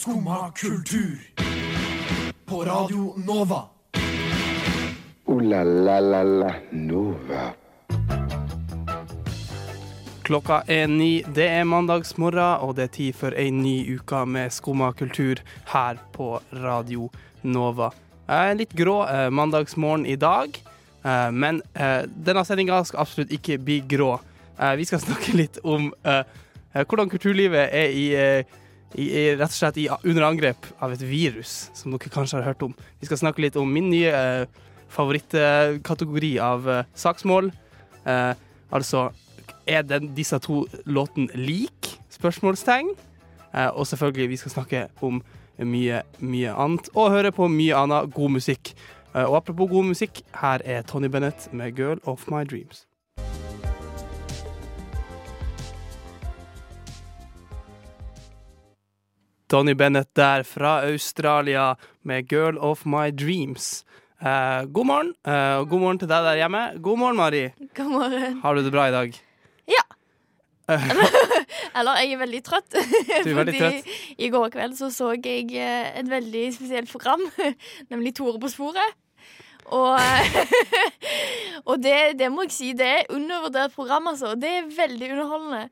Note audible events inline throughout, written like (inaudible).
Skumma kultur. På Radio Nova. O-la-la-la-la Nova. Klokka er ni. Det er mandagsmorgen, og det er tid for ei ny uke med Skumma kultur her på Radio Nova. Jeg er litt grå eh, mandagsmorgen i dag, eh, men eh, denne sendinga skal absolutt ikke bli grå. Eh, vi skal (laughs) snakke litt om hvordan kulturlivet er i, i, i rett og slett i, under angrep av et virus, som dere kanskje har hørt om. Vi skal snakke litt om min nye eh, favorittkategori av eh, saksmål. Eh, altså er den, disse to låtene lik? Spørsmålstegn. Eh, og selvfølgelig, vi skal snakke om mye, mye annet, og høre på mye annet god musikk. Eh, og apropos god musikk, her er Tony Bennett med 'Girl of My Dreams'. Tony Bennett der fra Australia med 'Girl of My Dreams'. Eh, god morgen, eh, og god morgen til deg der hjemme. God morgen, Mari. God morgen. Har du det bra i dag? Ja. (laughs) Eller jeg er veldig trøtt. (laughs) Du er veldig trøtt. i går kveld så så jeg eh, et veldig spesielt program, (laughs) nemlig Tore på sporet. Og, og det, det må jeg si, det er undervurdert program, altså. Det er veldig underholdende.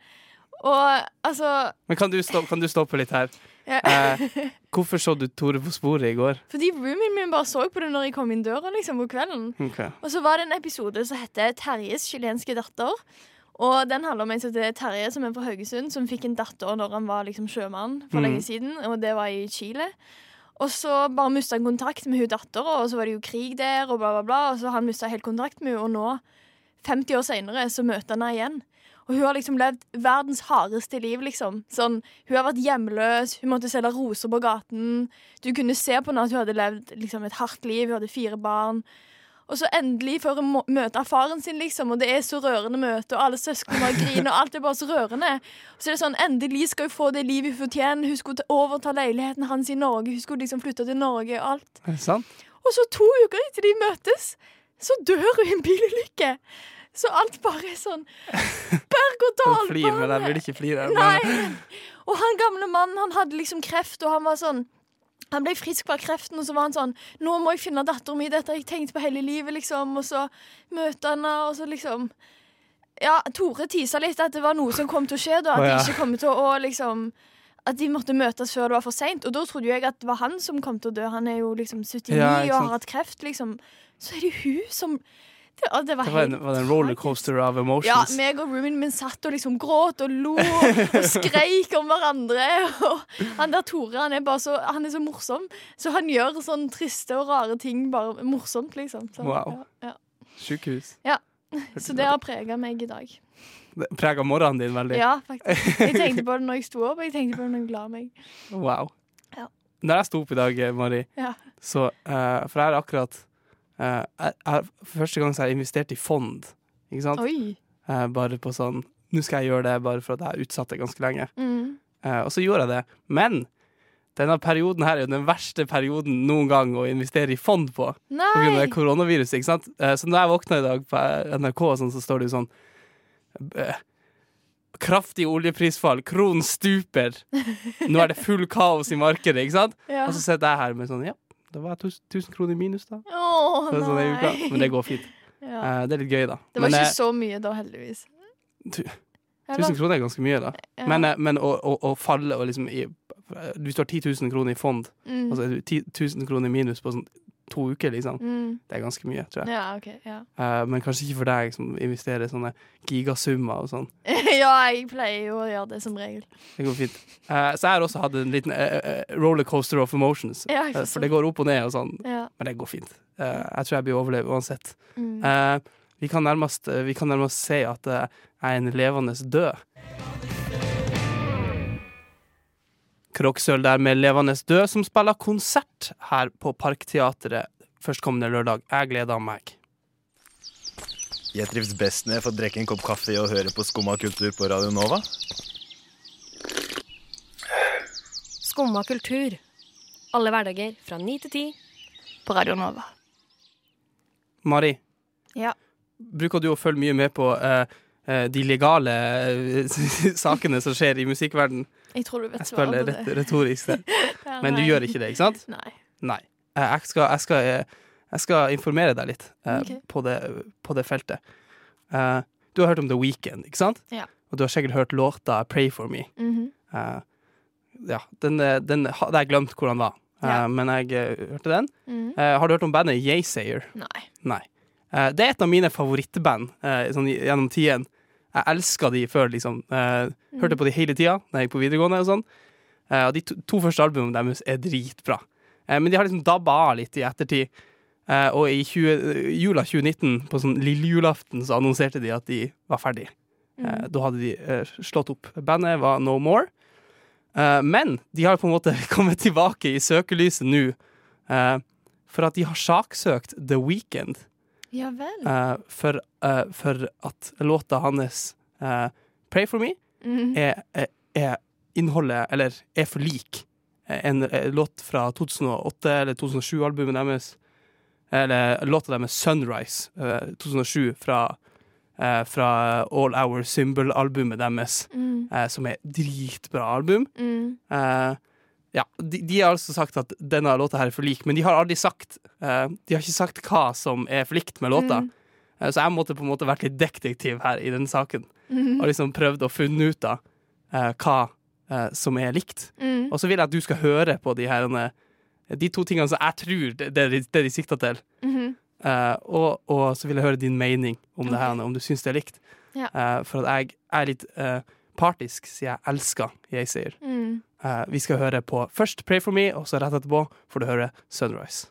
Og altså Men kan du, stoppe, kan du stoppe litt her? Ja. Eh, (laughs) hvorfor så du Tore på sporet i går? Fordi roomien min bare så på det når jeg kom inn døra liksom, på kvelden. Okay. Og så var det en episode som heter Terjes chilenske datter. Og den handler om en som heter Terje, som er fra Haugesund, som fikk en datter når han var liksom sjømann for mm. lenge siden, og det var i Chile. Og så bare mista han kontakt med hun dattera, og så var det jo krig der, og bla, bla, bla. Og så han mista helt kontakt med henne, og nå, 50 år seinere, så møter han henne igjen. Og hun har liksom levd verdens hardeste liv, liksom. Sånn, hun har vært hjemløs, hun måtte selge roser på gaten. Du kunne se på henne at hun hadde levd liksom, et hardt liv, hun hadde fire barn. Og så endelig får hun møte faren sin, liksom, og det er så rørende møte, og alle søsknene bare griner, og alt er bare så rørende. Og så er det sånn, endelig skal hun få det livet hun fortjener. Hun skulle overta leiligheten hans i Norge, hun skulle liksom flytte til Norge og alt. Er det sant? Og så to uker etter de møtes, så dør hun i en bilulykke. Så alt bare er sånn berg-og-dal. Jeg (laughs) flir, men jeg vil ikke flire. Nei. Og han gamle mannen, han hadde liksom kreft, og han var sånn han ble frisk fra kreften, og så var han sånn Nå må jeg finne datteren min, dette har jeg tenkt på hele livet, liksom. Og så møter han henne, og så liksom Ja, Tore tisa litt at det var noe som kom til å skje, da. At de ikke kom til å liksom At de måtte møtes før det var for seint. Og da trodde jo jeg at det var han som kom til å dø. Han er jo liksom 79 Ja, og har hatt kreft, liksom. Så er det hun som Det, det var det var en, var det en rollercoaster av ja, meg og roomien min satt og liksom gråt og lo og skreik om hverandre. Og han der Tore, han er bare så, han er så morsom. Så han gjør sånn triste og rare ting bare morsomt, liksom. Så, Wow. Ja, Sykehus. ja. Så det har prega meg i dag. Det Prega morgenen din veldig. Ja, faktisk. Jeg tenkte på det når jeg sto opp, og jeg tenkte på det når jeg la meg. Wow. Ja. Når jeg sto opp i dag, Mari, Ja. så uh, For jeg har akkurat eh, jeg, jeg, For første gang så har jeg investert i fond. Ikke sant? Eh, bare på sånn Nå skal jeg gjøre det bare for at jeg har utsatt det ganske lenge. Mm. Uh, og så gjorde jeg det. Men denne perioden her er jo den verste perioden noen gang å investere i fond på. På grunn av Nei! koronaviruset, ikke sant? Så når jeg våkna i dag på NRK, sånn, så står det jo sånn Kraftig oljeprisfall, kronen stuper. (laughs) Nå er det full kaos i markedet, ikke sant? Ja. Og så sitter jeg her med sånn Ja, det var 1000 kroner i minus, da. Oh, det sånn. Men det går fint. (laughs) Ja. uh, Det er litt gøy, da. Det var Men, ikke eh, så mye da, heldigvis. 1000 kroner er ganske mye, da. Ja. Men, eh, men å, å, å falle og liksom i, Hvis du har 10 000 kroner i fond, mm. og så du 10 000 kroner i minus på sånn to uker, liksom. mm. Det er ganske mye, tror jeg. Ja, okay, Ja. Uh, men kanskje ikke for deg som investerer sånne gigasummer og sånn. (laughs) ja, jeg pleier jo å gjøre det som regel. Det går fint. Uh, så jeg har også hatt en liten uh, rollercoaster of emotions. Ja, for det går opp og ned og sånn, men det går fint. Jeg tror jeg blir overlevd uansett. Mm. Vi, kan nærmest, vi kan nærmest si at jeg er en levende død. Kroksøl der med Levende død, som spiller konsert her på Parkteatret førstkommende lørdag. Jeg gleder meg. Jeg trives best når jeg får drikke en kopp kaffe og høre på Skumma kultur på Radio Nova. Skumma kultur. Alle hverdager fra ni til ti. På Radio Nova. Mari, Ja. bruker du å følge mye med på eh, eh, de legale eh, (laughs) sakene som skjer i musikkverden? Jeg tror du vet Jeg spør det på ret det. retorisk. (laughs) Ja, Men du gjør ikke det, ikke sant? Nei. Nei. Eh, Jeg skal, jeg skal, eh, jeg skal informere deg litt eh, okay. på, det, på det feltet. Uh, Du har hørt om The Weekend, ikke sant? Ja. Og du har sikkert hørt låta 'Pray for me'. Mm -hmm. uh, ja, den, den hadde jeg glemt hvor den var, ja. uh, men jeg hørte den. Mm. Har du hørt om bandet Yaysayer? Nei. Nei. Det er et av mine favorittband sånn gjennom tiden. Jeg elska de før, liksom. Eh, hørte på de hele tida da jeg gikk på videregående og sånn. Eh, og de to, to første albumene deres er dritbra. Eh, men de har liksom dabba av litt i ettertid. Eh, og i 20, jula 2019, på sånn lille julaften, så annonserte de at de var ferdig. Mm. da hadde de slått opp. Bandet var No More. Men de har på en måte (laughs) kommet tilbake i søkelyset nå. for at de har saksøkt The Weekend Ja vel. Uh, for, uh, for at låta hans uh, 'Pray for Me' mm. er, er, er innholdet, eller er for lik en, en, låt fra 2008 eller 2007-albumet deres. Eller låta deres 'Sunrise' eh, 2007 fra, fra All Our Symbol-albumet deres, Mm. som er dritbra album. Mm. Ja, de, de har altså sagt at denne låta her er for lik, men de har aldri sagt uh, De har ikke sagt hva som er for likt med låta. Mm. Uh, så jeg måtte på en måte vært litt detektiv her i denne saken. Mm. Og liksom prøvd å funne ut av uh, hva som er likt. Mm. Og så vil jeg at du skal høre på de her De to tingene som jeg tror det, det, det de sikter til. Eh, og, og så vil jeg høre din mening om det her, om du syns det er likt. Ja. For at jeg er litt partisk, siden jeg elsker jeg sier. Mm. Eh, vi skal høre på først Pray for me, og så rett etterpå får du høre Sunrise.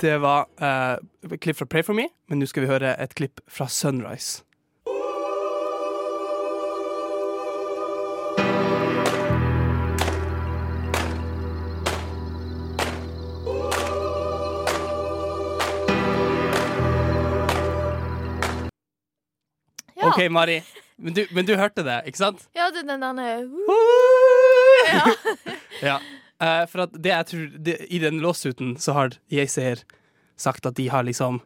Det var eh, et klipp fra Pray for me, men nå skal vi høre et klipp fra Sunrise. OK, Mari. Men du, men du hørte det, ikke sant? ja, den der Ja. (laughs) Ja. Uh, for at det jeg tror det, I den låssuten så har Yeazer sagt at de har liksom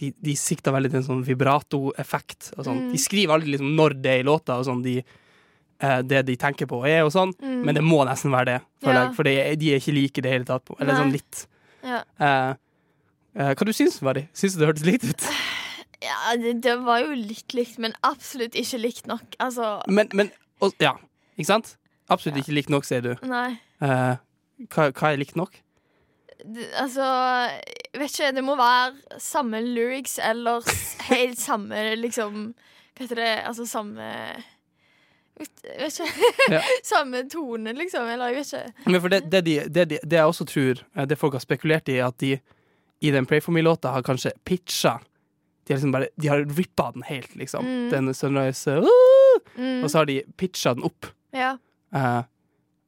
De, de sikter veldig til en sånn vibrato-effekt. og Sånn. Mm. De skriver aldri liksom når det er i låta, og sånn de, uh, det de tenker på er, og sånn. Mm. Men det må nesten være det, føler Ja. jeg. For er- de er ikke like i det hele tatt. Eller Nei. sånn litt. Ja. Uh, eh, hva du syns du, Mari? Syns du det hørtes likt ut? (sighs) (laughs) Ja, det, det var jo litt likt, men absolutt ikke likt nok. Altså, Men, men og, Ja, ikke sant? Absolutt ikke likt nok, sier du. nei. Eh, hva, hva er likt nok? Det, altså, vet ikke, det må være samme lyrics eller helt (laughs) samme liksom Hva heter det? Altså samme vet, vet ikke. Ja. (laughs) samme tone, liksom. Eller jeg vet ikke. Men for det, det, de, det, de, det jeg også tror, eh, det folk har spekulert i, er at de i den Pray for me-låta har kanskje pitcha De har liksom bare De har rippa den helt, liksom. Mm. Den Sunrise uh, Mm. Og så har de pitcha den opp. Ja. Uh,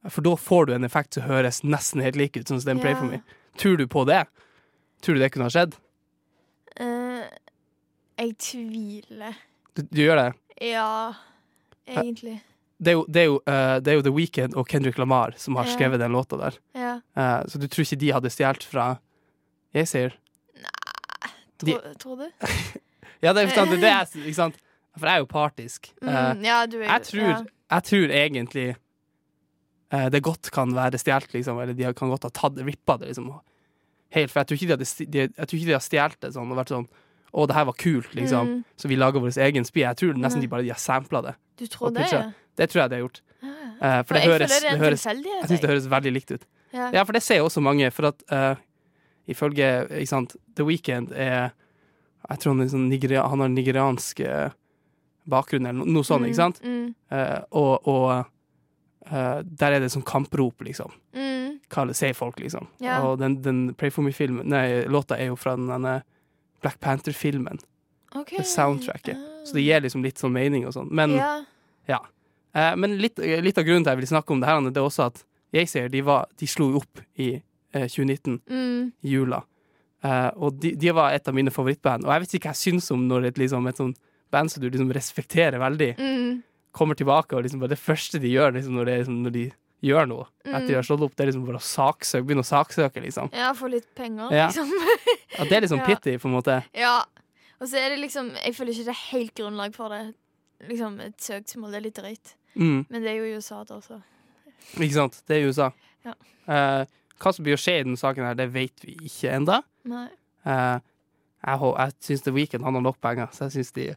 for da får du en effekt som høres nesten helt lik ut, sånn som den Ja. for me. Tror du på det? Tror du det kunne ha skjedd? Uh, jeg tviler. Du, du gjør det? Ja, egentlig. Det er jo, det er jo, uh, det er jo The Weeknd og Kendrick Lamar som har Ja. skrevet den låta der. Ja. Uh, så du tror ikke de hadde stjålet fra Jeg sier De- du? (laughs) Ja, det er, sant, det er ikke sant? For jeg er jo partisk. Eh, Mm, ja, du er jeg, tror, ja. jeg tror egentlig eh, det godt kan være stjålet, liksom. Eller de kan godt ha tatt rippa det, liksom. Helt, for jeg tror ikke de hadde de, Jeg tror ikke de har stjålet det sånn og vært sånn Å, det her var kult, liksom. Mm. Så vi lager vår egen spy. Jeg tror nesten de bare de har sampla det. Du tror det? Ja. Det tror jeg de har gjort. Ja. Uh, for det jeg høres, det det høres. Jeg syns det høres veldig likt ut. Ja. Ja, for det ser jo også mange, for at eh, ifølge ikke sant, The Weeknd er Jeg tror han, er sånn nigeria, han har nigeriansk eh, bakgrunn, eller noe sånt, ikke sant? Mm, Uh, og og uh, der er det sånn kamprop, liksom. mm, Hva det sier folk, liksom. Yeah. Og den, den Pray for me-filmen Nei, låta er jo fra denne Black Panther-filmen. Okay. Det soundtracket. Uh. Så det gir liksom litt sånn mening og sånn. Men, Ja. eh, men litt, litt av grunnen til at jeg vil snakke om det her, det er også at ser de, var, de slo opp i 2019 Mm, i jula. Uh, og de, de var et av mine favorittband. Og jeg vet ikke hva jeg syns om når et, liksom, et sånt band som du liksom respekterer veldig, mm, kommer tilbake, og liksom bare det første de gjør liksom, når, det liksom, når de gjør noe Mm. etter de har slått opp. Det er liksom bare å saksøke, begynne å saksøke, liksom. Ja, få litt penger, Ja. liksom. (laughs) ja, det er liksom Ja. pitty, på en måte. Ja. Og så er det liksom Jeg føler ikke det er helt grunnlag for det. Liksom Et søksmål det er litt drøyt. Mm. Men det er jo i USA, da, så. Ikke sant? Det er i USA. Ja. Eh, hva som blir å skje i denne saken, her, det vet vi ikke ennå. Uh, jeg hå- jeg syns The Weeknd har nok penger, så jeg syns de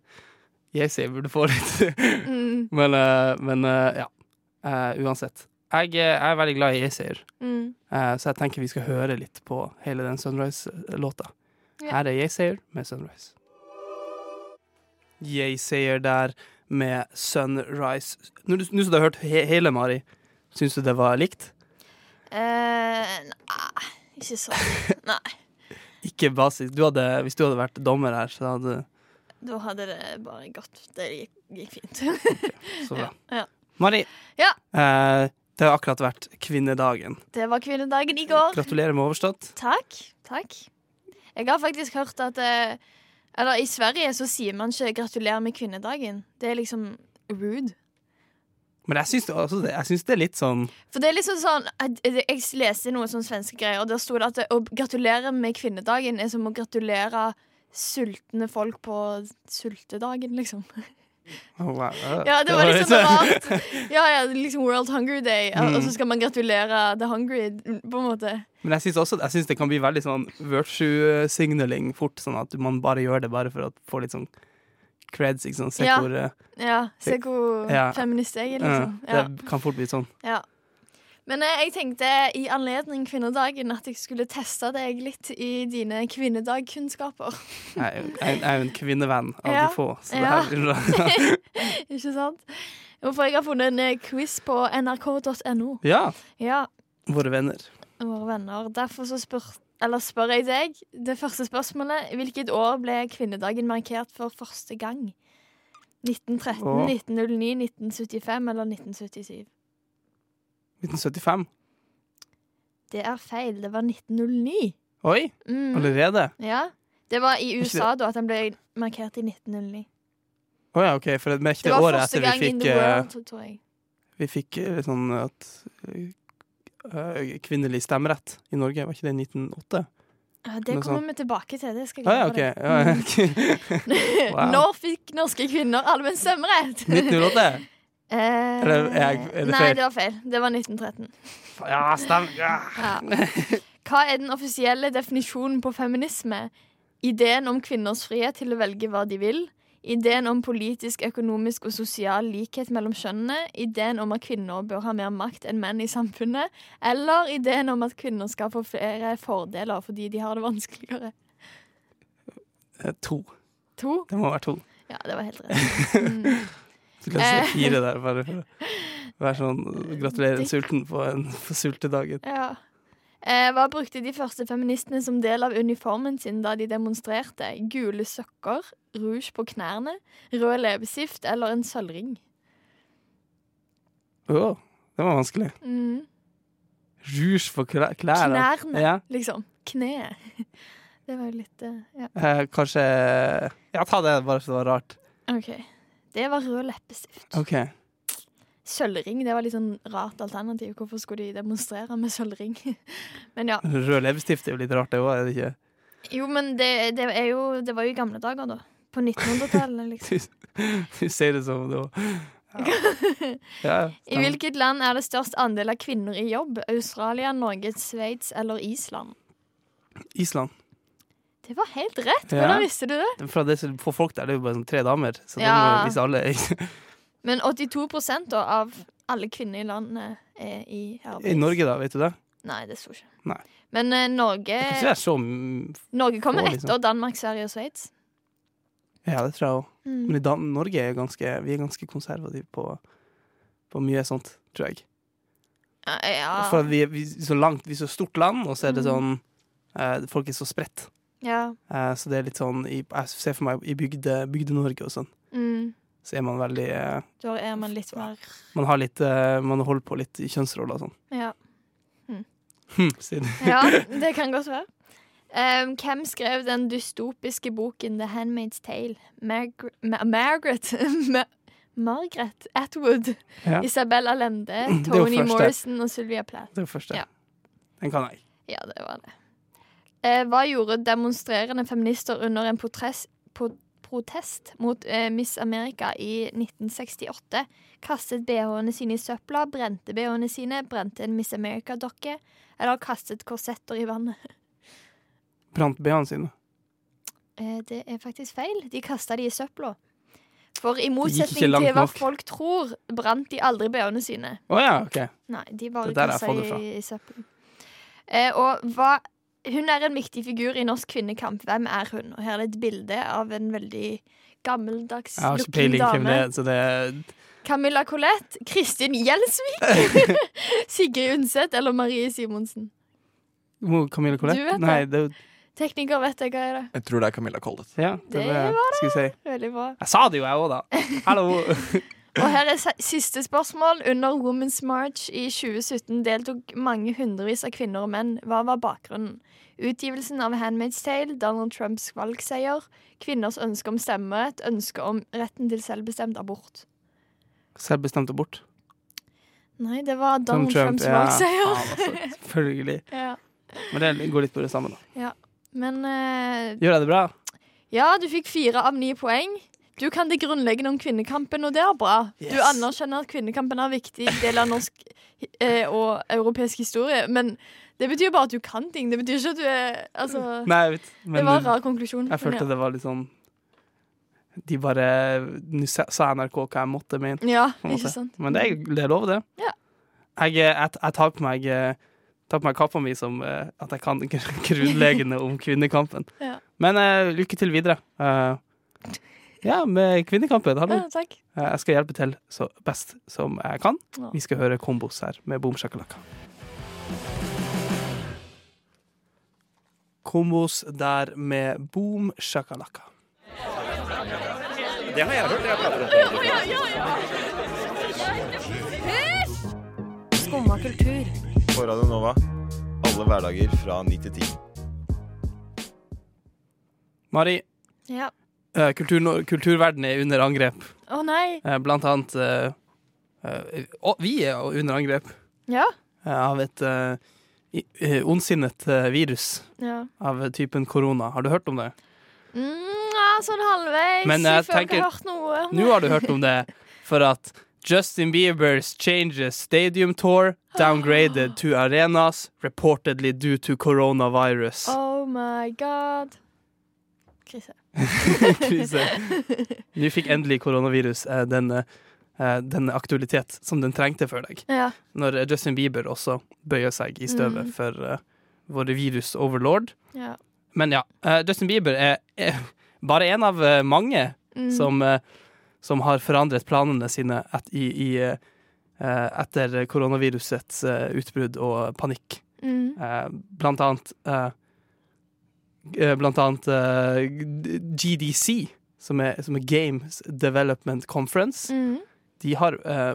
Yeezy burde få litt. (laughs) Mm, men uh, men uh, ja. Eh, uansett. Jeg, eh, jeg er veldig glad i Yeezy, mm. så jeg tenker vi skal høre litt på hele den Sunrise-låta. Yeah. Her er Yeezy med Sunrise. Yeezy der med Sunrise. Nå som du har hørt he hele, Mari, syns du det var likt? Eh, nei, ikke sånn. (laughs) Nei. Ikke basis. Du hadde, hvis du hadde vært dommer her, så hadde Da hadde det bare gått. Det gikk, gikk fint. (laughs) Så bra. Ja. Mari, Ja. eh, det har akkurat vært kvinnedagen. Det var kvinnedagen i går. Gratulerer med overstått. Takk. Takk. Jeg har faktisk hørt at eh, Eller i Sverige så sier man ikke 'gratulerer med kvinnedagen'. Det er liksom rude. Men jeg syns det, altså, jeg syns det er litt sånn For det er liksom sånn Jeg, jeg leste noen sånne svenske greier, og der sto det at å gratulere med kvinnedagen er som å gratulere sultne folk på sultedagen, liksom. (laughs) oh, wow. Ja, det var liksom (laughs) rart. Ja, ja, liksom World Hunger Day, Mm. og så skal man gratulere The Hungry, på en måte. Men jeg syns også jeg synes det kan bli veldig sånn virtue signaling fort, sånn at man bare gjør det bare for å få litt sånn creds, ikke sant. Se Ja. hvor eh, Ja, se hvor Ja. feminist jeg er, liksom. Ja. Det kan fort bli sånn. Ja. Men eh, jeg tenkte i anledning kvinnedagen at jeg skulle teste deg litt i dine kvinnedagkunnskaper. Jeg jo- jeg er jo en kvinnevenn av Ja. de få, så det her blir (laughs) bra. (laughs) Ikke sant? Hvorfor jeg har funnet en eh, quiz på nrk.no. Ja. Ja, Våre venner. våre venner. Derfor så spør, eller spør jeg deg det første spørsmålet. Hvilket år ble kvinnedagen markert for første gang? 1913, Åh. 1909, 1975 eller 1977? 1975. Det er feil. Det var 1909. Oi, Mm. allerede? Ja. Det var i USA da at den ble markert i 1909. Å ja, OK. For det er ikke Det det var året etter vi fikk eh. Vi fikk eh, sånn at eh, kvinnelig stemmerett i Norge. Var ikke det i 1908? Det kommer vi tilbake til. Det skal jeg ah, ja, okay. OK. Ja, okay. (laughs) Wow. Når fikk norske kvinner allmenn stemmerett? (laughs) 1908? Eh, Eller er er det nei, feil? det var feil. Det var 1913. Ja, stem. Ja. Hva er den offisielle definisjonen på feminisme? Ideen om kvinners frihet til å velge hva de vil. Ideen om politisk, økonomisk og sosial likhet mellom kjønnene. Ideen om at kvinner bør ha mer makt enn menn i samfunnet. Eller ideen om at kvinner skal få flere fordeler fordi de har det vanskeligere. Eh, To. To? Det må være to. Ja, det var helt rett. Mm. (laughs) Du kan Eh. si fire der, bare for å være sånn Gratulerer en (laughs) sulten på, en, sultedagen. Ja. Eh, hva brukte de første feministene som del av uniformen sin da de demonstrerte? Gule sokker, rouge på knærne, rød leppestift eller en sølvring? Å, det var vanskelig. Mm. Rouge på klær- klærne. Knærne, Ja. liksom. Kneet. (laughs) Det var jo litt eh, Ja, Eh, kanskje Ja, ta det, bare så det var rart. OK. Det var rød leppestift. OK. Sølvring det var litt sånn rart alternativ. Hvorfor skulle de demonstrere med sølvring? (laughs) Men ja. Rød leppestift er jo litt rart, det òg, er det ikke? Jo, men det, det er jo Det var jo i gamle dager, da. På 1900-tallet, (laughs) liksom. Du sier det som da. (laughs) Ja, ja I hvilket land er det størst andel av kvinner i jobb? Australia, Norge, Sveits eller Island? Island. Det var helt rett! Ja. Hvordan visste du det? For det for folk der, det er jo bare sånn tre damer. Så det da må, vise alle Men 82 da, av alle kvinner i landet er i arbeid. I Norge, da, vet du det? Nei, det sto ikke. Nei. Men uh, Norge Norge kommer få, liksom. etter Danmark, Sverige og Sveits. Ja, det tror jeg òg. Mm. Men i Dan Norge er ganske, vi er ganske konservative på, på mye sånt, tror jeg. Ja, ja. For vi, vi så langt, vi er så stort land, og så er det Mm. sånn uh, Folk er så spredt. ja. Uh, så det er litt sånn i, Jeg ser for meg i bygde- Bygde-Norge og sånn, Mm. Så er man veldig eh, Da er man litt mer Man har litt eh, Man holder på litt i kjønnsroller og sånn. Ja, Hm, sier (laughs) ja det kan godt være. Um, hvem skrev den dystopiske boken The Handmaid's Tale? Marg Ma Margaret (laughs) Ma Margaret Atwood, Ja. Isabella Allende, (clears throat) er Tony. Morrison og Sylvia Plath. Det var første. Ja. Den kan jeg. Ja, det var det. Eh, hva gjorde demonstrerende feminister under en protest, protest mot eh, Miss America i 1968? Kastet bh-ene sine i søpla, brente bh-ene sine, brente en Miss America-dokke, eller kastet korsetter i vannet? (laughs) Brant BH-ene sine. Eh, det er faktisk feil. De kasta de i søpla. For i motsetning til hva nok. folk tror, brant de aldri bh-ene sine. Oh, ja, OK. Nei, de bare kasta fra. i søpla. Eh, og hva Hun er en viktig figur i norsk kvinnekamp. Hvem er hun? Og her er det et bilde av en veldig gammeldags Jeg har ikke looking det dame. er, så det er Camilla Collett, Kristin Gjelsvik, (laughs) Sigrid Undset eller Marie Simonsen. Mo- Camilla Collett? Du vet det. Nei, det er jo Tekniker vet jeg hva er det. Jeg tror det er Camilla Collett. Ja, det, Det var det. Skal vi si. Veldig bra. Jeg sa det jo, jeg òg, da. Hallo. (laughs) Og her er siste spørsmål. Under Women's March i 2017 deltok mange hundrevis av kvinner og menn. Hva var bakgrunnen? Utgivelsen av Handmaid's Tale, Donald Trumps valgseier, kvinners ønske om stemmerett, ønske om retten til selvbestemt abort. Selvbestemt abort. Nei, det var Donald Donald Trumps ja. valgseier. Ja, altså. Selvfølgelig. (laughs) Ja. Men det går litt på det samme, da. Men uh, Gjør jeg det bra? ja, du fikk fire av ni poeng. Du kan det grunnleggende om kvinnekampen, og det er bra. Du anerkjenner at kvinnekampen er en viktig del av norsk eh, og europeisk historie, men det betyr bare at du kan ting. Det betyr ikke at du er Altså, Nei, jeg vet. Men det var en rar konklusjon. jeg følte men det var litt sånn De bare Nå sa NRK hva jeg måtte mene. ja. ikke sant? Men det er, det er lov, det. Ja. Jeg, eh, jeg, jeg tar på meg eh, tar på meg kappa mi som eh, at jeg kan gr- grunnleggende om kvinnekampen. (laughs) Ja. Men uh, lykke til videre. Eh, ja, med kvinnekampen. Hallo. Ja, takk. Eh, jeg skal hjelpe til så best som jeg kan. Ja. Vi skal høre kombos her med Boom Shakalaka. Kombos der med Boom Shakalaka. Det har jeg hørt. Jeg prater om det. Skumma kultur. På Radio Nova. Alle hverdager fra 9 til 10. Mari, Ja. Eh, kultur, kulturverden er under angrep. Å nei. Eh, Blant annet eh, eh, og vi er under angrep Ja. av et ondsinnet virus ja. av typen korona. Har du hørt om det? Mm, ja, sånn halvveis. Men jeg jeg føler tenker- jeg har hørt noe. Nå har du hørt om det, for at Justin Bieber's changes stadium tour downgraded to arenas reportedly due to coronavirus. Oh my god. Krise. (laughs) Krise. Nå fikk endelig koronavirus eh, den, eh, den aktualitet som den trengte for deg. Ja. Når eh, Justin Bieber også bøyer seg i støvet Mm. for uh, våre virus-overlord. ja. Men ja, eh, Justin Bieber er, er bare en av eh, mange Mm. som, som har forandret planene sine et, i, i, etter koronavirusets utbrudd og panikk. Mm. Eh, blant annet Blant annet eh, GDC, som er, som er Games Development Conference. Mm. De har eh,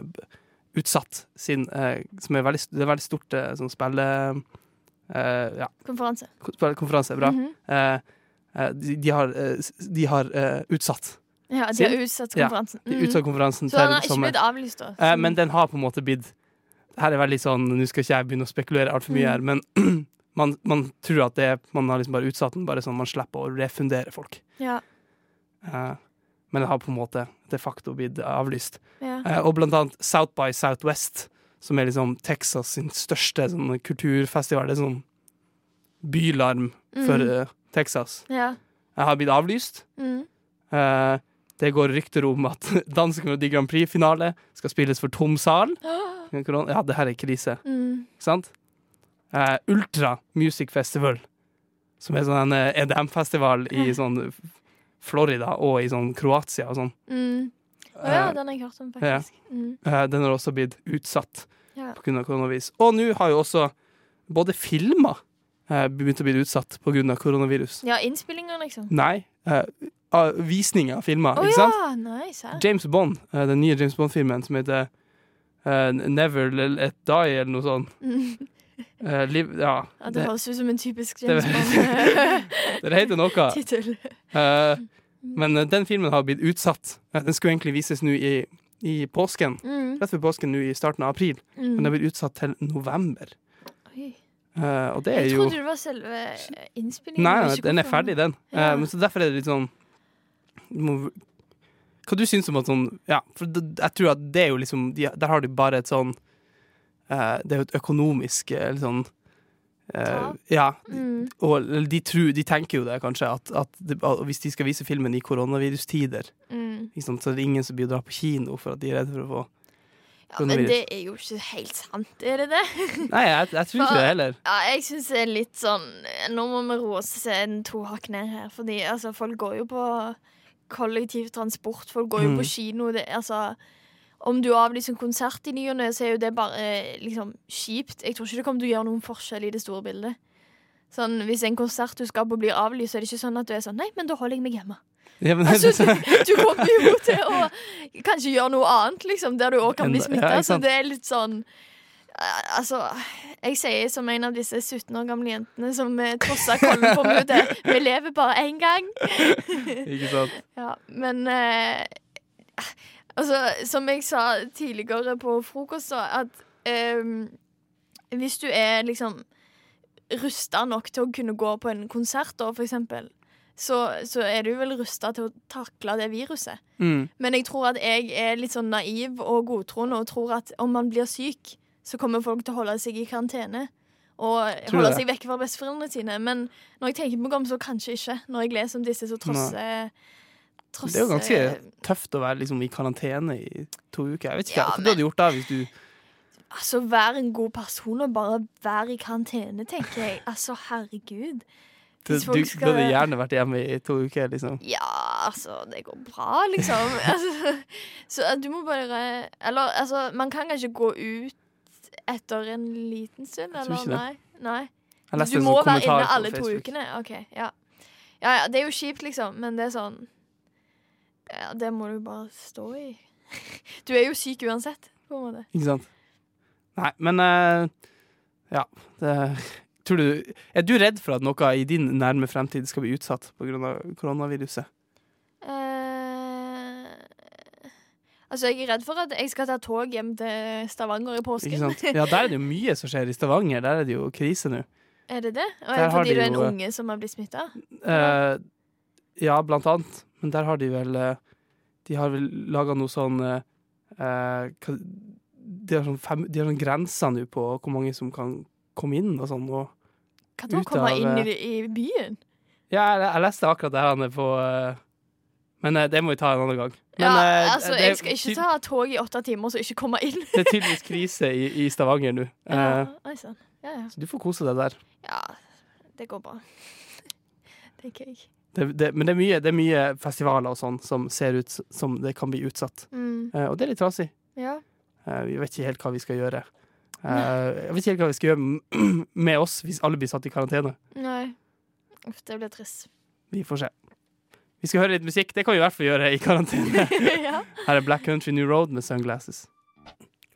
utsatt sin eh, Som er veldig, det er veldig stort eh, sånn spille... eh, ja, Konferanse. Konferanse, Bra. Mm -hmm. eh, de, de har, eh, de har eh, utsatt Ja, de har utsatt Ja, konferansen. de Mhm. utsatt konferansen Så den har ikke blitt avlyst, da? Eh, men den har på en måte blitt Her er veldig sånn, Nå skal ikke jeg begynne å spekulere altfor mye Mm. her, men (clears throat) man, man tror at det man har liksom bare utsatt den, bare sånn man slipper å refundere folk. Ja. Uh, men det har på en måte de facto blitt avlyst. ja. Uh, og blant annet South by Southwest, som er liksom Texas sin største sånn kulturfestival. Det er sånn bylarm for Mm. eh, Texas. ja. Jeg har blitt avlyst. Mm. Uh, det går rykter om at (laughs) Dansk Melodi Grand Prix-finale skal spilles for tom sal. (gasps) Ja, det her er krise, Mm. sant? Eh, Ultra Music Festival, som er sånn en eh, EDM-festival i sånn Florida og i sånn Kroatia og sånn. Mm. Oh, ja, Eh, den har jeg hørt om, faktisk. Mm. den har også blitt utsatt Ja. på grunn av koronavirus. Og nå har jo også både filmer begynt å bli utsatt på grunn av koronavirus. ja, innspillinger, liksom. Nei, Uh, visninger av filmer, Å ikke sant? ja, nice. James Bond, uh, den nye James Bond-filmen som heter uh, Never Let Die, eller noe sånt. (laughs) Mm. Eh, liv, ja, Ja, det høres ut som en typisk (laughs) James (laughs) det heter noe. (laughs) Bond-tittel. Eh, men eh, den filmen har blitt utsatt. Den skulle egentlig vises nå i i påsken. Mm. Rett før påsken nå i starten av april. Men den har blir utsatt til november. Eh, og det er Jeg jo trodde det var selve innspillingen. Nei, nei, den er ferdig, den. Ja. men så derfor er det litt sånn må, Hva du syns om at sånn Ja, for det, jeg tror at det er jo liksom de, Der har de bare et sånn Det er jo et økonomisk sånn eh, Ja. Mm. Og de, tror, de tenker jo det, kanskje, at, at, at hvis de skal vise filmen i koronavirustider, Mm. liksom, så er det ingen som blir å dra på kino for at de er redde for å få Ja, men det er jo ikke helt sant, er det det? (laughs) Nei, jeg, jeg tror ikke det heller. Ja, jeg syns det er litt sånn Nå må vi roe oss en to hakk ned her. Fordi altså, folk går jo på kollektivtransport, folk går jo Mm. på kino. Det, altså, om du avlyser en konsert i ny og ne, så er jo det bare eh, liksom kjipt. Jeg tror ikke det kommer til å gjøre noen forskjell i det store bildet. Sånn, Hvis en konsert du skal på blir avlyst, så er det ikke sånn at du er sånn Nei, men da holder jeg meg hjemme. Ja, men, (laughs) Altså, du, du kommer jo (laughs) til å kanskje gjøre noe annet, liksom, der du òg kan bli smitta. ja, så det er litt sånn eh, Altså, jeg sier som en av disse 17 år gamle jentene som eh, trossa Kollenforbudet. Vi lever bare én gang. (laughs) ikke sant? Ja, men eh, Altså, som jeg sa tidligere på frokost, at um, hvis du er liksom rusta nok til å kunne gå på en konsert, da, for eksempel, så, så er du vel rusta til å takle det viruset. Mm. Men jeg tror at jeg er litt sånn naiv og godtroende og tror at om man blir syk, så kommer folk til å holde seg i karantene. Og Tror holde seg vekk fra besteforeldrene sine. Men når jeg tenker meg om, så kanskje ikke. Når jeg leser om disse som trosser Det er jo ganske tøft å være liksom i karantene i to uker. Jeg vet ikke Ja, hva du hadde gjort da hvis du Altså, vær en god person og bare vær i karantene, tenker jeg. Altså, herregud. Du, Hvis du folk skal- burde gjerne vært hjemme i to uker, liksom. Ja, altså, det går bra, liksom. (laughs) altså, så du må bare Eller altså, man kan kanskje gå ut etter en liten stund, eller? Nei. Nei. Du må sånn være inne alle to ukene? OK. Ja. ja ja, det er jo kjipt, liksom, men det er sånn Ja, det må du bare stå i. (laughs) Du er jo syk uansett, på en måte. Ikke sant? Nei, men uh, Ja. Det, tror du Er du redd for at noe i din nærme fremtid skal bli utsatt pga. koronaviruset? Eh, altså, jeg er redd for at jeg skal ta tog hjem til Stavanger i påsken. Ja, der er det jo mye som skjer i Stavanger. Der er det jo krise nå. Er det det? Og er det fordi du er en eh, unge som har blitt smitta? Uh, ja, blant annet. Men der har de vel eh, De har vel laga noe sånn eh, eh, de, har sånn fem, de har sånn grenser nå på hvor mange som kan komme inn og sånn. Og, Kan da komme inn i, eh, i byen? ja, jeg, jeg leste akkurat det her på Men det må vi ta en annen gang. Men, ja, altså, det, jeg skal ikke ta tog i åtte timer og så ikke komme inn. (laughs) det er tydeligvis krise i, i Stavanger nå. Ja, Eh, ja, ja. så du får kose deg der. ja, det går bra. (laughs) Tenker jeg. Det, det, men det er, mye, det er mye festivaler og sånn som ser ut som det kan bli utsatt. Mm. Uh, og det er litt trasig. Ja. Uh, vi vet ikke helt hva vi skal gjøre. Uh, jeg vet ikke helt hva vi skal gjøre (clears throat) med oss hvis alle blir satt i karantene. Nei. Uff, det blir trist. Vi får se. Vi skal høre litt musikk. Det kan vi i hvert fall gjøre i karantene. (laughs) ja. Her er Black Country New Road med Sunglasses.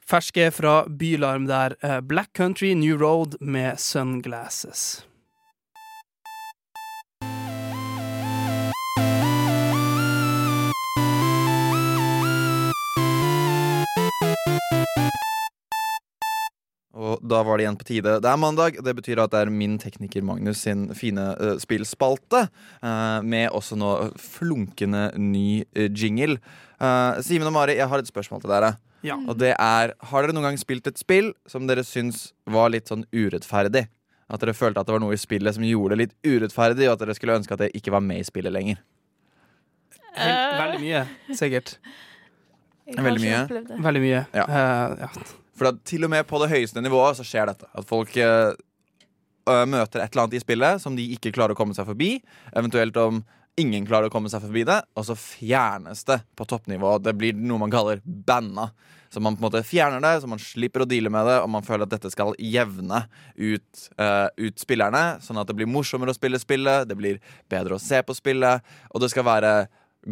Ferske fra Bylarm der. Black Country New Road med Sunglasses. Da var det igjen på tide. Det er mandag. Det betyr at det er min tekniker Magnus sin fine uh, spillspalte. Uh, med også nå flunkende ny uh, jingle. Uh, Simen og Mari, jeg har et spørsmål til dere. Ja. Og det er, Har dere noen gang spilt et spill som dere syns var litt sånn urettferdig? At dere følte at det var noe i spillet som gjorde det litt urettferdig, og at dere skulle ønske at det ikke var med i spillet lenger? Veldig mye, sikkert. Jeg har Veldig mye. Veldig mye. Ja. Uh, ja. For til og med på det høyeste nivået så skjer dette. At folk øh, møter et eller annet i spillet som de ikke klarer å komme seg forbi. Eventuelt om ingen klarer å komme seg forbi det, og så fjernes det på toppnivå. Det blir noe man kaller banna. Så man på en måte fjerner det, så man slipper å deale med det, og man føler at dette skal jevne ut, uh, ut spillerne, sånn at det blir morsommere å spille spillet, det blir bedre å se på spillet, og det skal være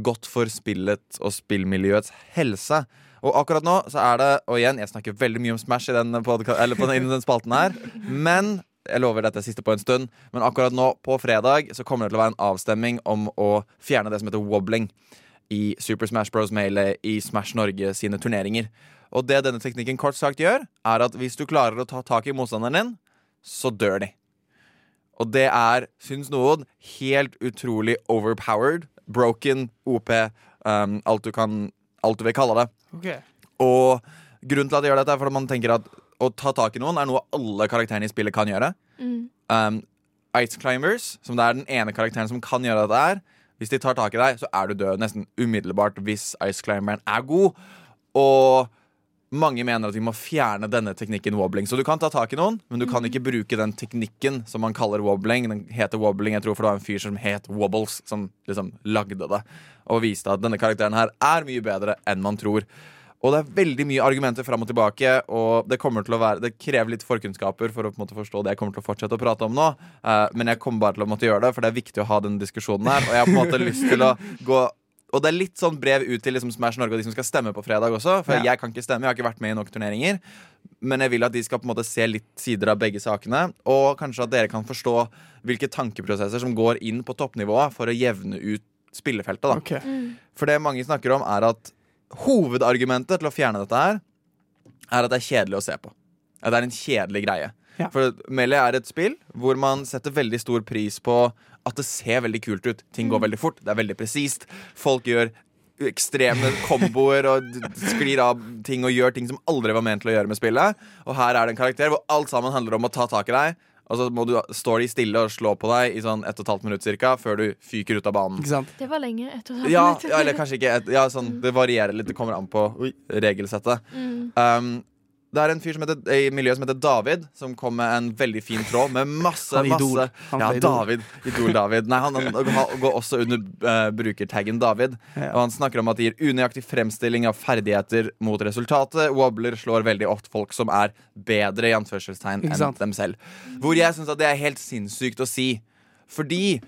godt for spillet og spillmiljøets helse. Og akkurat nå så er det Og igjen, jeg snakker veldig mye om Smash i den, eller på den, den spalten her. Men jeg lover dette siste på en stund. Men akkurat nå, på fredag, så kommer det til å være en avstemning om å fjerne det som heter wobbling. i Super Smash Bros. Melee, i Smash Norge sine turneringer. Og det denne teknikken kort sagt gjør, er at hvis du klarer å ta tak i motstanderen din, så dør de. Og det er, syns noen, helt utrolig overpowered. Broken, OP, um, alt, du kan, alt du vil kalle det. Ok. Og grunnen til at jeg gjør dette, er fordi man tenker at å ta tak i noen er noe alle karakterene i spillet kan gjøre. Mm. Um, Ice Climbers, som det er den ene karakteren som kan gjøre dette her, hvis de tar tak i deg, så er du død nesten umiddelbart hvis Ice Climberen er god. Og mange mener at vi må fjerne denne teknikken wobbling. Så du kan ta tak i noen, men du kan ikke bruke den teknikken som man kaller wobbling. Den heter wobbling, jeg tror for det var en fyr som het Wobbles, som liksom lagde det. Og viste at denne karakteren her er mye bedre enn man tror. Og det er veldig mye argumenter fram og tilbake, og det kommer til å være Det krever litt forkunnskaper for å måte forstå det jeg kommer til å fortsette å prate om nå. Uh, men jeg kommer bare til å måtte gjøre det, for det er viktig å ha den diskusjonen her. Og jeg har på en måte lyst til å gå og det er litt sånn brev ut til liksom Smash Norge og de som skal stemme på fredag også. For Ja. jeg kan ikke stemme, jeg har ikke vært med i nok turneringer. Men jeg vil at de skal på en måte se litt sider av begge sakene. Og kanskje at dere kan forstå hvilke tankeprosesser som går inn på toppnivået for å jevne ut spillefeltet. da Ok. For det mange snakker om, er at hovedargumentet til å fjerne dette her, er at det er kjedelig å se på. At det er en kjedelig greie. Ja. For Melee er et spill hvor man setter veldig stor pris på at det ser veldig kult ut. Ting går veldig fort, det er veldig presist. Folk gjør ekstreme komboer og sklir av ting og gjør ting som aldri var ment til å gjøre med spillet. Og her er det en karakter hvor alt sammen handler om å ta tak i deg. Og så må du stå de stille og slå på deg i sånn ett og et halvt minutt cirka, før du fyker ut av banen. Ikke sant? Det var lenge. Et og et halvt Ja, minutt. ja, eller kanskje ikke. Et, ja, sånn, det varierer litt. Det kommer an på regelsettet. Mm. Um, det er en fyr som heter, i miljøet som heter David, som kom med en veldig fin tråd med masse Han Idol. masse Han Ja, Idol. David. Idol-David. Nei, han, han, går også under eh, brukertaggen David. Ja. Og han snakker om at det gir unøyaktig fremstilling av ferdigheter mot resultatet. Wobbler slår veldig ofte folk som er bedre i anførselstegn Ikke enn sant? dem selv. Hvor jeg syns det er helt sinnssykt å si. Fordi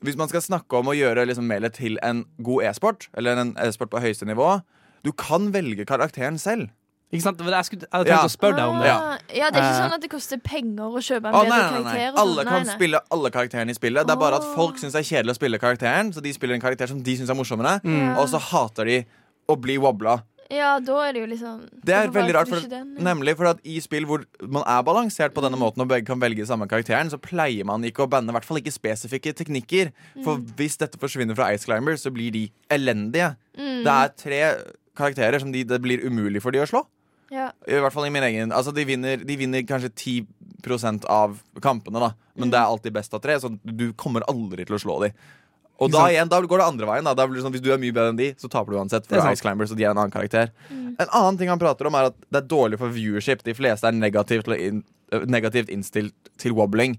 hvis man skal snakke om å gjøre liksom melet til en god e-sport, eller en e-sport på høyeste nivå, du kan velge karakteren selv. Ikke sant? Jeg, skulle, jeg hadde tenkt Ja. å spørre deg om det. Ja. Ah, ja, det er ikke Eh. sånn at det koster penger å kjøpe en bedre nei, nei, nei. karakter. Alle kan Nei, nei. spille alle karakterene i spillet. Det er bare at folk syns det er kjedelig å spille karakteren, så de spiller en karakter som de syns er morsommere, mm. og så hater de å bli wobbla. Ja, da er det jo liksom Det er veldig rart, for, nemlig for at i spill hvor man er balansert på denne måten og begge kan velge samme karakteren, så pleier man ikke å banne i hvert fall ikke spesifikke teknikker. For Mm. hvis dette forsvinner fra Ice Climber, så blir de elendige. Mm. Det er tre karakterer som de, det blir umulig for de å slå. Ja. I hvert fall i min egen Altså De vinner, de vinner kanskje 10% av kampene, da. Men det er alltid best av tre, så du kommer aldri til å slå dem. Og da igjen, da går det andre veien. Da. Det sånn, hvis du er mye bedre enn de, så taper du uansett. For. Ice Climbers, og de er en annen karakter. Mm. En annen ting han prater om, er at det er dårlig for viewership. De fleste er negativt, øh, negativt innstilt til wobbling.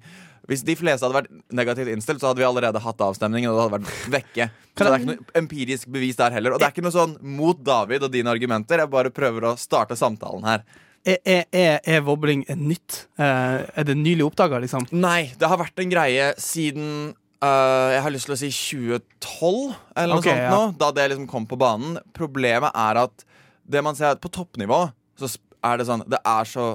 Hvis de fleste hadde vært negativt innstilt, så hadde vi allerede hatt avstemningen. Og det hadde vært vekke Så det er ikke noe empirisk bevis der heller. Og det er ikke noe sånn mot David og dine argumenter. Jeg bare prøver å starte samtalen her. Er, er, er, er wobbling nytt? Eh, er det nylig oppdaga, liksom? Nei, det har vært en greie siden Uh, Jeg har lyst til å si 2012, eller noe okay, sånt ja. nå. Da det liksom kom på banen. Problemet er at det man ser på toppnivå, så er det sånn Det er så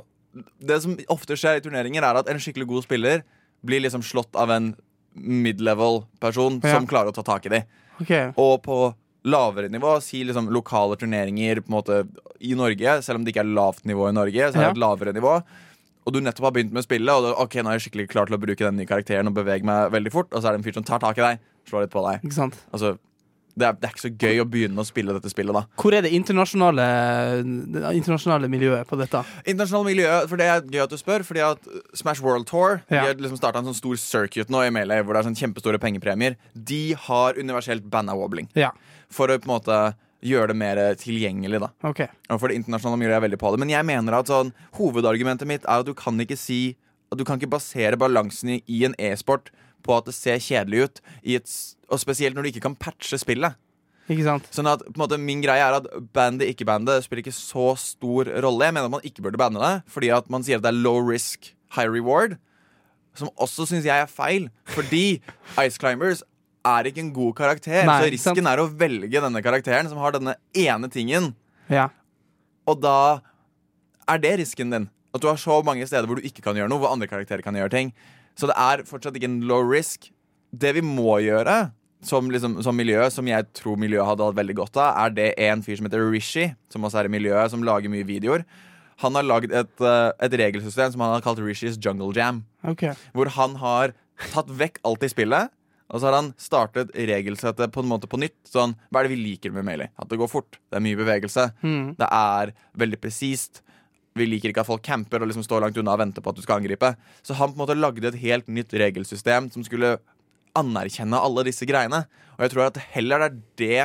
Det som ofte skjer i turneringer, er at en skikkelig god spiller blir liksom slått av en mid-level-person Ja. som klarer å ta tak i dem. Ok, Og på lavere nivå, si liksom lokale turneringer måte i Norge, selv om det ikke er lavt nivå i Norge, så er Ja. det et lavere nivå. Og du nettopp har begynt med å spille, og du, ok, nå er jeg skikkelig klar til å bruke den nye karakteren og bevege meg veldig fort, og så er det en fyr som tar tak i deg, slår litt på deg. ikke sant? Altså, det er, det er ikke så gøy å begynne å spille dette spillet, da. Hvor er det internasjonale, det internasjonale miljøet på dette? Internasjonale miljøet, for det er gøy at du spør, fordi at Smash World Tour Ja. De har liksom starta en sånn stor circuit nå i Melee, hvor det er sånn kjempestore pengepremier. De har universelt banna wobbling. Ja, For å på en måte gjøre det mer tilgjengelig, da. Okay. Og for det internasjonale miljøet er veldig på det. Men jeg mener at sånn, hovedargumentet mitt er at du kan ikke si at du kan ikke basere balansen i, i en e-sport på at det ser kjedelig ut, i et, og spesielt når du ikke kan patche spillet. Ikke sant? Sånn at på en måte Min greie er at bandet, ikke bandet, spiller ikke så stor rolle. Jeg mener at man ikke burde banne det, fordi at man sier at det er low risk, high reward. Som også syns jeg er feil, fordi (laughs) Ice Climbers er ikke en god karakter. Nei, så risken sant? er å velge denne karakteren som har denne ene tingen. Ja. Og da er det risken din. At du har så mange steder hvor du ikke kan gjøre noe, hvor andre karakterer kan gjøre ting. Så det er fortsatt ikke en low risk. Det vi må gjøre som, liksom, som miljø, som jeg tror miljøet hadde hatt veldig godt av, er det en fyr som heter Rishi, som også er i miljøet, som lager mye videoer. Han har lagd et, eh, et regelsystem som han har kalt Rishis Jungle Jam. Okay. Hvor han har tatt vekk alt i spillet. Og så har han startet regelsettet på en måte på nytt. Sånn, Hva er det vi liker med Melee? At det går fort. Det er mye bevegelse. Mm. Det er veldig presist. Vi liker ikke at folk camper og liksom står langt unna og venter på at du skal angripe. Så han på en måte lagde et helt nytt regelsystem som skulle anerkjenne alle disse greiene. Og jeg tror at heller det er det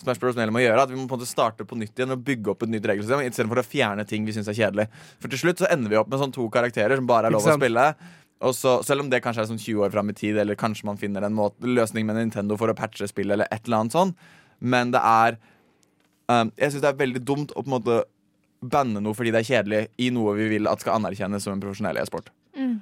Smash Bros. Melee må gjøre. At vi må på en måte starte på nytt igjen og bygge opp et nytt regelsystem istedenfor å fjerne ting vi syns er kjedelig. For til slutt så ender vi opp med sånn to karakterer som bare er lov å spille. Og så, selv om det kanskje er sånn 20 år fram i tid, eller kanskje man finner en måte, løsning med Nintendo for å patche spillet, eller et eller annet sånn. Men det er um, Jeg syns det er veldig dumt å på en måte banne noe fordi det er kjedelig, i noe vi vil at skal anerkjennes som en profesjonell e-sport.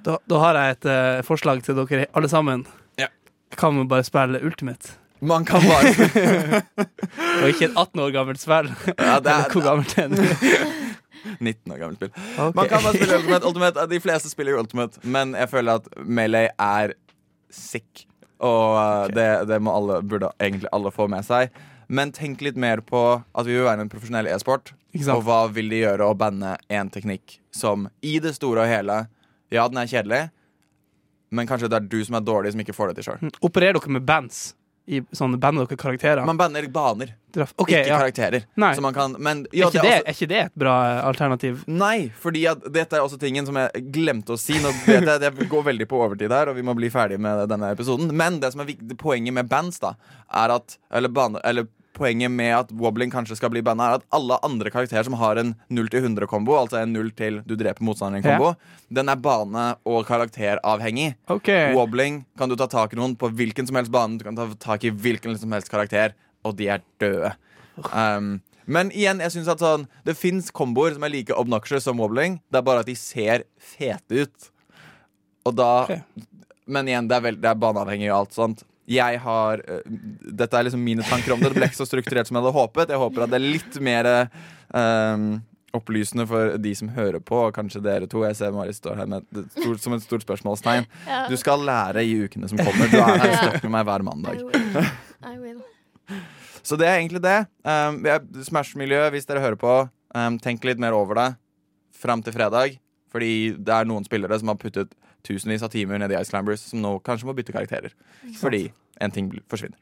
Da, da har jeg et uh, forslag til dere alle sammen. Ja. Kan vi bare spille Ultimate? Man kan bare (laughs) (laughs) Og ikke et 18 år gammelt spill. ja, det Eller hvor er, gammelt er det? 19 år gammelt spill. Okay. Man kan bare spille Ultimate. Ultimate. De fleste spiller jo Ultimate, men jeg føler at Melee er sick. Og uh, det, det må alle, burde egentlig alle få med seg. Men tenk litt mer på at vi vil være en profesjonell e-sport. Og hva vil de gjøre å banne én teknikk som i det store og hele Ja, den er kjedelig, men kanskje det er du som er dårlig, som ikke får det til sjøl. Opererer dere med bands? I sånne Bander dere karakterer? Man banner baner, okay, ikke ja. karakterer. Nei. Så man kan, men, Er, ikke det er også- er ikke det et bra eh, alternativ? Nei, fordi dette er også tingen som jeg glemte å si. Nå det, det, går veldig på overtid her, og vi må bli ferdig med denne episoden. Men det som er viktig, poenget med bands, da, er at Eller, baner, eller poenget med at wobbling kanskje skal bli banna, er at alle andre karakterer som har en 0 til 100-kombo, altså en 0 til du dreper motstanderen-kombo, den er bane- og karakteravhengig. Okay. Wobbling kan du ta tak i noen på hvilken som helst bane. Du kan ta tak i hvilken som helst karakter, og de er døde. Um, men igjen, jeg synes at sånn det fins komboer som er like obnoxious som wobbling. Det er bare at de ser fete ut. Og da okay. Men igjen, det er, det er baneavhengig og alt sånt. Jeg har øh, Dette er liksom mine tanker om det. Det ble ikke så strukturert som jeg hadde håpet. Jeg håper at det er litt mer um, opplysende for de som hører på, og kanskje dere to. Jeg ser Mari står her med et stort, som et stort spørsmålstegn. Ja. Du skal lære i ukene som kommer. Du er her støtt med meg hver I mandag. will. I will. Så det er egentlig det. Um, Smash-miljø, hvis dere hører på, um, tenk litt mer over det fram til fredag. Fordi det er noen spillere som har puttet tusenvis av timer nede i Ice Climbers, som nå kanskje må bytte karakterer. Fordi en ting forsvinner.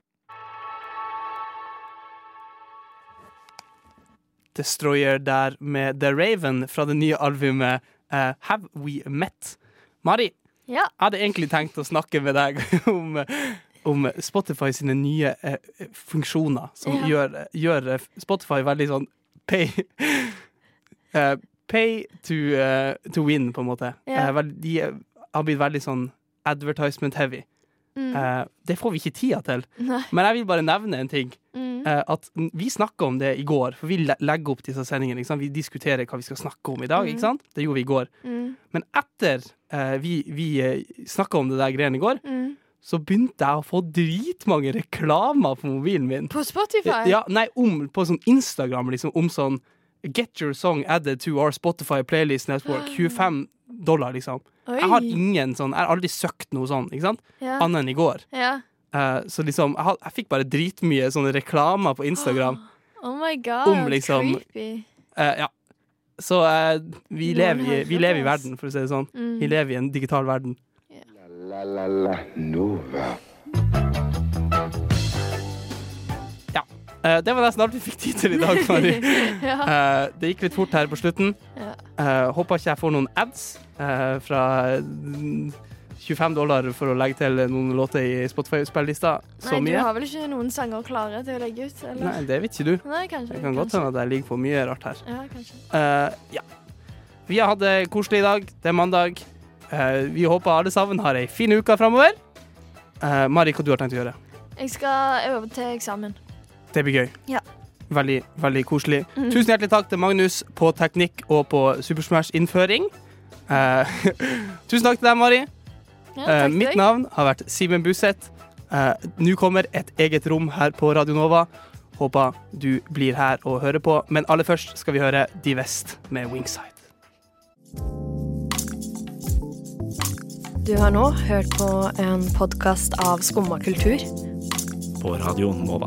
Destroyer der med The Raven fra det nye albumet uh, Have We Met. Mari, Ja. jeg hadde egentlig tenkt å snakke med deg (laughs) om, om Spotify sine nye eh, funksjoner, som Ja. gjør, gjør eh, Spotify veldig sånn pay (laughs) eh, Pay to, eh, to win, på en måte. Ja. Eh, de eh, har blitt veldig sånn advertisement heavy. Mm. Eh, det får vi ikke tida til. Nei. Men jeg vil bare nevne en ting. Mm. Eh, at Vi snakka om det i går, for vi legger opp disse sendingene. Vi diskuterer hva vi skal snakke om i dag. Ikke sant? Det gjorde vi i går. Mm. Men etter eh, vi, vi uh, snakka om det der greiene i går, Mm. så begynte jeg å få dritmange reklamer på mobilen min. På Spotify? Ja, nei, om, på sånn Instagram, liksom, om sånn Get your song added to our Spotify playlist network. 25 dollar, liksom. Oi. Jeg har ingen sånn Jeg har aldri søkt noe sånn, ikke sant? ja. Annet enn i går. ja. Uh, så liksom, jeg, had, jeg fikk bare dritmye sånne reklamer på Instagram. (gasps) Oh my god, Om liksom- creepy. Uh, ja. Så uh, vi, lever i, vi lever i verden, for å si det sånn. Mm. Vi lever i en digital verden. La La la la Nova. Eh, det var nesten alt vi fikk tid til i dag, Mari. (laughs) ja. uh, det gikk litt fort her på slutten. Ja. Eh, håper ikke jeg får noen ads fra mm, 25 dollar for å legge til noen låter i Spotify-spillelista. Så Nei, du har vel ikke noen sanger klare til å legge ut? Eller? Nei, det vet ikke du. Nei, kanskje. Det kan godt kanskje. hende at jeg ligger på mye rart her. Ja, kanskje. Ja. Vi har hatt det koselig i dag. Det er mandag. Vi håper alle sammen har ei fin uke framover. Uh, Mari, hva du har tenkt å gjøre? Jeg skal øve til eksamen. Det blir gøy. Ja. Veldig, veldig koselig. Mm. Tusen hjertelig takk til Magnus på teknikk og på Supersmash-innføring. Uh, (laughs) tusen takk til deg, Mari. Ja, Eh, takk til mitt deg. navn har vært Simen Buseth. Uh, Nå kommer et eget rom her på Radio Nova. Håper du blir her og hører på. Men aller først skal vi høre Divest med Wingside. Du har nå hørt på en podkast av Skumma kultur. på Radio Nova.